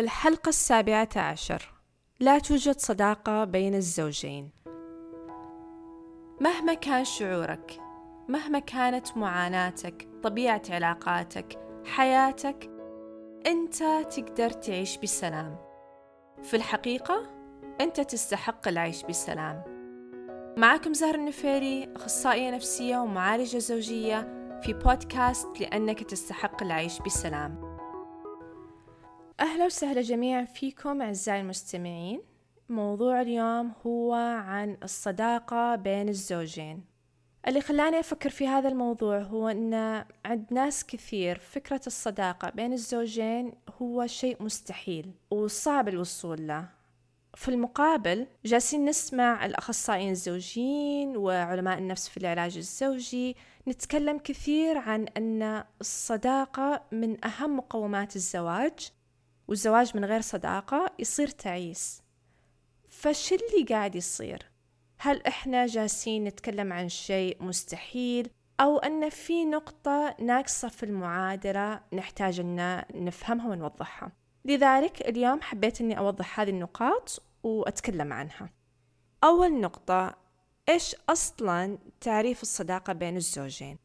الحلقة السابعة عشر. لا توجد صداقة بين الزوجين. مهما كان شعورك مهما كانت معاناتك طبيعة علاقاتك حياتك أنت تقدر تعيش بسلام. في الحقيقة أنت تستحق العيش بسلام. معكم زهر النفيري أخصائية نفسية ومعالجة زوجية في بودكاست لأنك تستحق العيش بسلام. أهلا وسهلا جميعا فيكم أعزائي المستمعين. موضوع اليوم هو عن الصداقة بين الزوجين. اللي خلاني أفكر في هذا الموضوع هو أن عند ناس كثير فكرة الصداقة بين الزوجين هو شيء مستحيل وصعب الوصول له. في المقابل جالسين نسمع الأخصائيين الزوجيين وعلماء النفس في العلاج الزوجي نتكلم كثير عن أن الصداقة من أهم مقومات الزواج والزواج من غير صداقة يصير تعيس. فش اللي قاعد يصير؟ هل إحنا جالسين نتكلم عن شيء مستحيل؟ أو أن في نقطة ناقصة في المعادلة نحتاج أن نفهمها ونوضحها؟ لذلك اليوم حبيت أني أوضح هذه النقاط وأتكلم عنها. أول نقطة إيش أصلا تعريف الصداقة بين الزوجين؟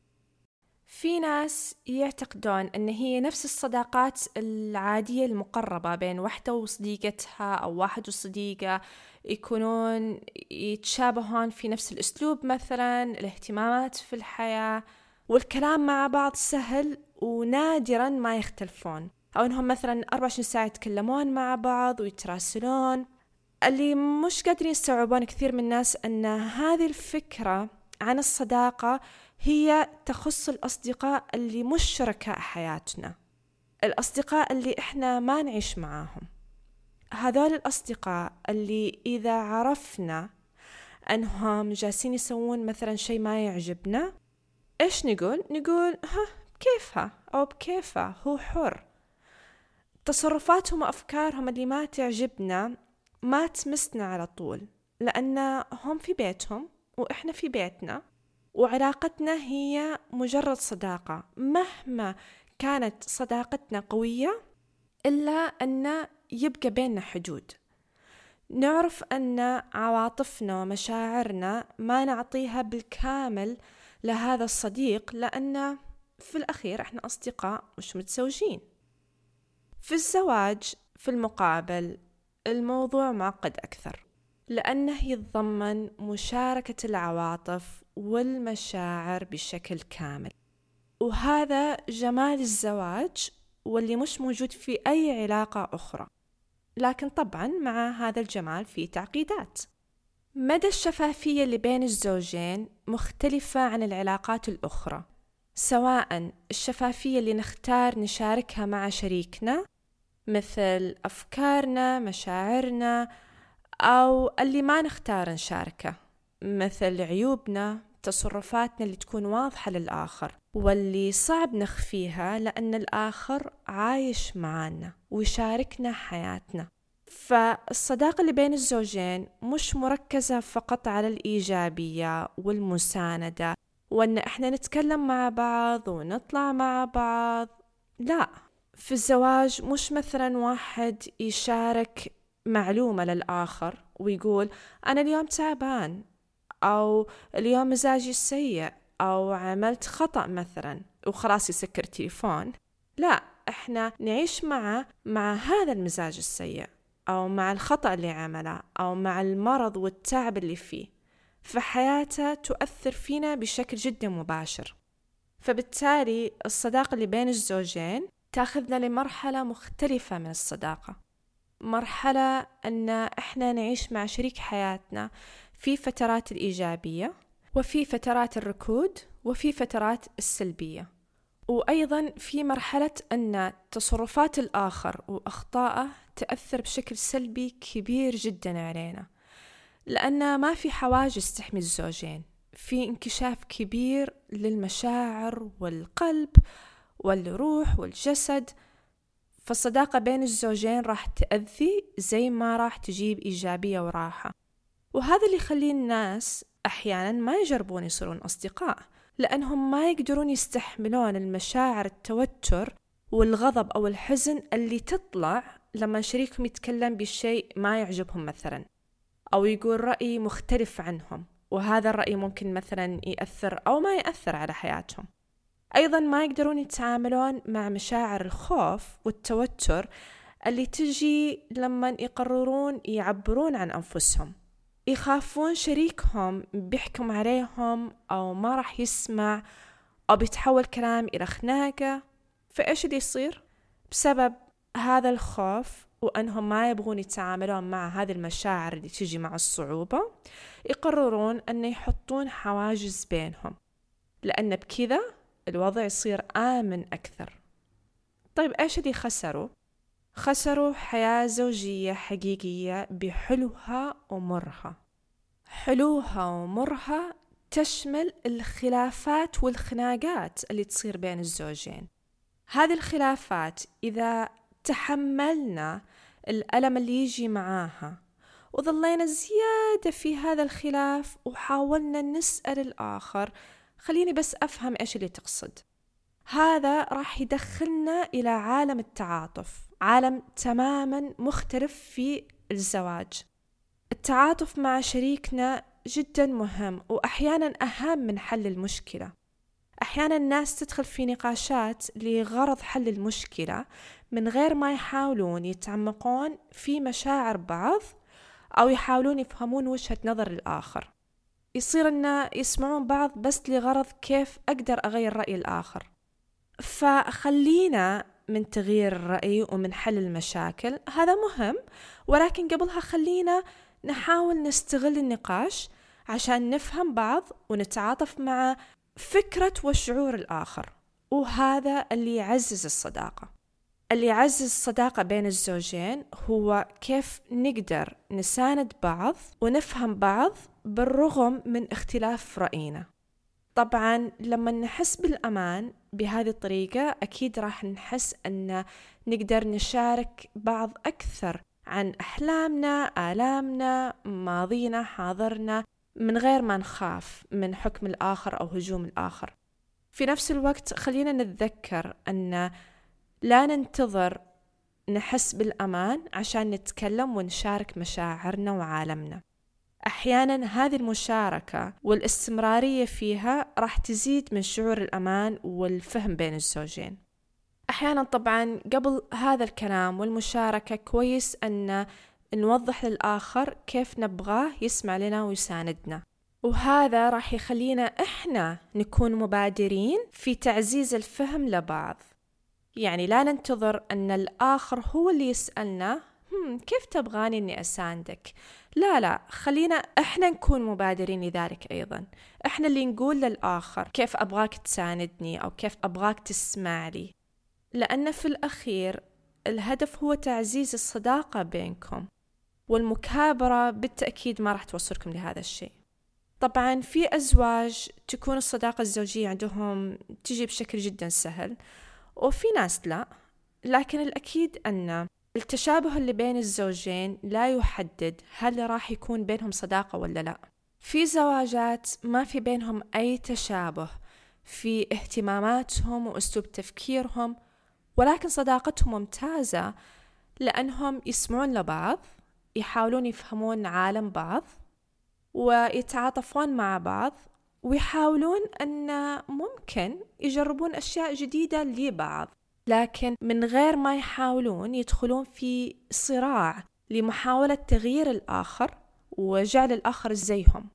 في ناس يعتقدون أن هي نفس الصداقات العادية المقربة بين وحدة وصديقتها أو واحد وصديقة يكونون يتشابهون في نفس الأسلوب مثلا الاهتمامات في الحياة والكلام مع بعض سهل ونادرا ما يختلفون. أو أنهم مثلا 24 ساعة يتكلمون مع بعض ويتراسلون. اللي مش قادرين يستوعبون كثير من الناس أن هذه الفكرة عن الصداقة هي تخص الأصدقاء اللي مش شركاء حياتنا الأصدقاء اللي إحنا ما نعيش معاهم. هذول الأصدقاء اللي إذا عرفنا أنهم جالسين يسوون مثلا شيء ما يعجبنا إيش نقول؟ نقول ها كيفها أو بكيفه؟ هو حر. تصرفاتهم وأفكارهم اللي ما تعجبنا ما تمسنا على طول لأن هم في بيتهم. وإحنا في بيتنا وعلاقتنا هي مجرد صداقة. مهما كانت صداقتنا قوية إلا أن يبقى بيننا حدود. نعرف أن عواطفنا ومشاعرنا ما نعطيها بالكامل لهذا الصديق لأن في الأخير إحنا أصدقاء مش متزوجين. في الزواج في المقابل الموضوع معقد أكثر. لأنه يتضمن مشاركة العواطف والمشاعر بشكل كامل. وهذا جمال الزواج واللي مش موجود في أي علاقة أخرى. لكن طبعا مع هذا الجمال في تعقيدات. مدى الشفافية اللي بين الزوجين مختلفة عن العلاقات الأخرى. سواء الشفافية اللي نختار نشاركها مع شريكنا مثل أفكارنا مشاعرنا أو اللي ما نختار نشاركه مثل عيوبنا تصرفاتنا اللي تكون واضحة للآخر واللي صعب نخفيها لأن الآخر عايش معانا ويشاركنا حياتنا. فالصداقة اللي بين الزوجين مش مركزة فقط على الإيجابية والمساندة وأن إحنا نتكلم مع بعض ونطلع مع بعض لا. في الزواج مش مثلا واحد يشارك معلومة للآخر ويقول أنا اليوم تعبان أو اليوم مزاجي سيء أو عملت خطأ مثلا وخلاص يسكر تليفون لا إحنا نعيش معه مع هذا المزاج السيء أو مع الخطأ اللي عمله أو مع المرض والتعب اللي فيه. فحياته تؤثر فينا بشكل جدا مباشر. فبالتالي الصداقة اللي بين الزوجين تأخذنا لمرحلة مختلفة من الصداقة. مرحلة أن إحنا نعيش مع شريك حياتنا في فترات الإيجابية وفي فترات الركود وفي فترات السلبية. وأيضا في مرحلة أن تصرفات الآخر وأخطائه تأثر بشكل سلبي كبير جدا علينا. لأن ما في حواجز تحمي الزوجين. في انكشاف كبير للمشاعر والقلب والروح والجسد فالصداقة بين الزوجين راح تأذي زي ما راح تجيب إيجابية وراحة. وهذا اللي يخلي الناس أحيانا ما يجربون يصيرون أصدقاء لأنهم ما يقدرون يستحملون المشاعر التوتر والغضب أو الحزن اللي تطلع لما شريكهم يتكلم بشيء ما يعجبهم مثلا أو يقول رأي مختلف عنهم. وهذا الرأي ممكن مثلا يأثر أو ما يأثر على حياتهم. أيضا ما يقدرون يتعاملون مع مشاعر الخوف والتوتر اللي تجي لما يقررون يعبرون عن أنفسهم. يخافون شريكهم بيحكم عليهم أو ما راح يسمع أو بيتحول كلام إلى خناقة. فإيش اللي يصير؟ بسبب هذا الخوف وأنهم ما يبغون يتعاملون مع هذه المشاعر اللي تجي مع الصعوبة يقررون أن يحطون حواجز بينهم. لأن بكذا الوضع يصير آمن أكثر. طيب إيش اللي خسروا؟ خسروا حياة زوجية حقيقية بحلوها ومرها. حلوها ومرها تشمل الخلافات والخناقات اللي تصير بين الزوجين. هذه الخلافات إذا تحملنا الألم اللي يجي معاها وظلينا زيادة في هذا الخلاف وحاولنا نسأل الآخر خليني بس أفهم إيش اللي تقصد. هذا راح يدخلنا إلى عالم التعاطف عالم تماما مختلف في الزواج. التعاطف مع شريكنا جدا مهم وأحيانا أهم من حل المشكلة. أحيانا الناس تدخل في نقاشات لغرض حل المشكلة من غير ما يحاولون يتعمقون في مشاعر بعض أو يحاولون يفهمون وجهة نظر الآخر. يصير أن يسمعون بعض بس لغرض كيف أقدر أغير رأي الآخر. فخلينا من تغيير الرأي ومن حل المشاكل. هذا مهم ولكن قبلها خلينا نحاول نستغل النقاش عشان نفهم بعض ونتعاطف مع فكرة وشعور الآخر. وهذا اللي يعزز الصداقة. اللي يعزز الصداقة بين الزوجين هو كيف نقدر نساند بعض ونفهم بعض بالرغم من اختلاف رأينا. طبعا لما نحس بالأمان بهذه الطريقة أكيد راح نحس أن نقدر نشارك بعض أكثر عن أحلامنا آلامنا ماضينا حاضرنا من غير ما نخاف من حكم الآخر أو هجوم الآخر. في نفس الوقت خلينا نتذكر أن لا ننتظر نحس بالأمان عشان نتكلم ونشارك مشاعرنا وعالمنا. أحيانا هذه المشاركة والاستمرارية فيها راح تزيد من شعور الأمان والفهم بين الزوجين. أحيانا طبعا قبل هذا الكلام والمشاركة كويس أن نوضح للآخر كيف نبغاه يسمع لنا ويساندنا. وهذا راح يخلينا إحنا نكون مبادرين في تعزيز الفهم لبعض. يعني لا ننتظر أن الآخر هو اللي يسألنا كيف تبغاني أني أساندك؟ لا لا خلينا إحنا نكون مبادرين لذلك أيضا. إحنا اللي نقول للآخر كيف أبغاك تساندني أو كيف أبغاك تسمع لي لأن في الأخير الهدف هو تعزيز الصداقة بينكم والمكابرة بالتأكيد ما راح توصلكم لهذا الشيء. طبعا في أزواج تكون الصداقة الزوجية عندهم تجي بشكل جدا سهل وفي ناس لا. لكن الأكيد أن التشابه اللي بين الزوجين لا يحدد هل راح يكون بينهم صداقة ولا لا. في زواجات ما في بينهم أي تشابه في اهتماماتهم وأسلوب تفكيرهم ولكن صداقتهم ممتازة لأنهم يسمعون لبعض يحاولون يفهمون عالم بعض ويتعاطفون مع بعض ويحاولون أن ممكن يجربون أشياء جديدة لبعض. لكن من غير ما يحاولون يدخلون في صراع لمحاولة تغيير الآخر وجعل الآخر زيهم.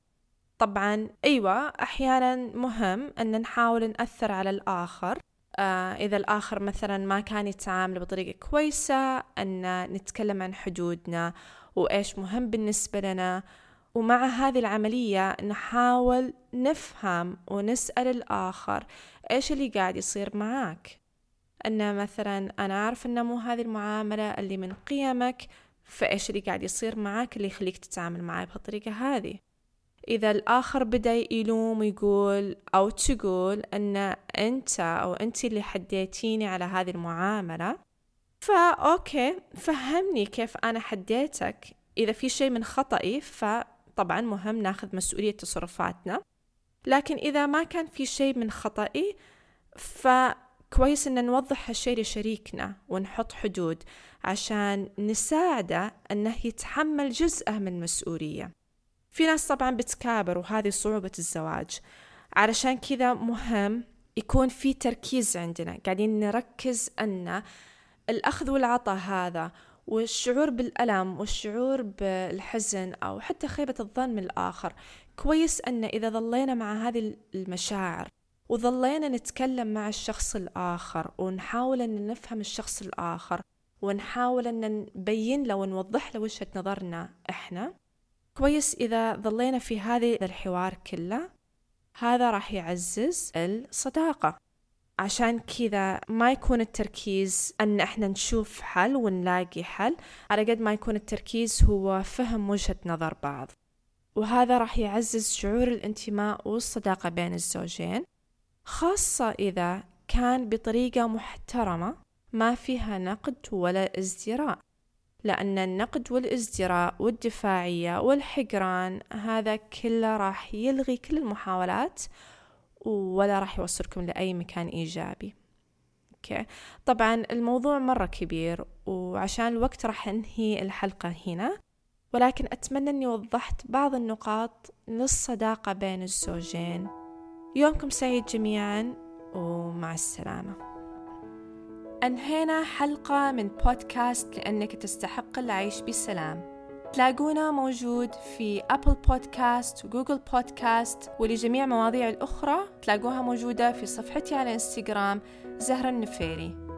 طبعا أيوة أحيانا مهم أن نحاول نأثر على الآخر. آه إذا الآخر مثلا ما كان يتعامل بطريقة كويسة أن نتكلم عن حدودنا وإيش مهم بالنسبة لنا. ومع هذه العملية نحاول نفهم ونسأل الآخر إيش اللي قاعد يصير معاك. أن مثلا أنا أعرف أن مو هذه المعاملة اللي من قيمك فإيش اللي قاعد يصير معاك اللي يخليك تتعامل معي بهالطريقة هذه؟ إذا الآخر بدأ يلوم ويقول أو تقول أن أنت أو أنت اللي حديتيني على هذه المعاملة فأوكي فهمني كيف أنا حديتك. إذا في شيء من خطأي فطبعا مهم ناخذ مسؤولية تصرفاتنا. لكن إذا ما كان في شيء من خطأي ف كويس إن نوضح هالشي لشريكنا ونحط حدود عشان نساعده أنه يتحمل جزءه من المسؤولية في ناس طبعا بتكابر وهذه صعوبة الزواج علشان كذا مهم يكون في تركيز عندنا قاعدين نركز أن الأخذ والعطاء هذا والشعور بالألم والشعور بالحزن أو حتى خيبة الظن من الآخر كويس أن إذا ظلينا مع هذه المشاعر. وظلينا نتكلم مع الشخص الآخر ونحاول أن نفهم الشخص الآخر ونحاول أن نبين له ونوضح له وجهة نظرنا إحنا. كويس إذا ظلينا في هذه الحوار كله. هذا راح يعزز الصداقة. عشان كذا ما يكون التركيز أن إحنا نشوف حل ونلاقي حل. على قد ما يكون التركيز هو فهم وجهة نظر بعض. وهذا راح يعزز شعور الانتماء والصداقة بين الزوجين. خاصة إذا كان بطريقة محترمة ما فيها نقد ولا ازدراء لأن النقد والازدراء والدفاعية والحقران هذا كله راح يلغي كل المحاولات ولا راح يوصلكم لأي مكان إيجابي. أوكي. طبعا الموضوع مرة كبير وعشان الوقت راح أنهي الحلقة هنا ولكن أتمنى أني وضحت بعض النقاط للصداقة بين الزوجين. يومكم سعيد جميعا ومع السلامة. أنهينا حلقة من بودكاست لأنك تستحق العيش بسلام. تلاقونا موجود في أبل بودكاست وجوجل بودكاست ولجميع مواضيع الأخرى تلاقوها موجودة في صفحتي على إنستغرام زهرة النفيري.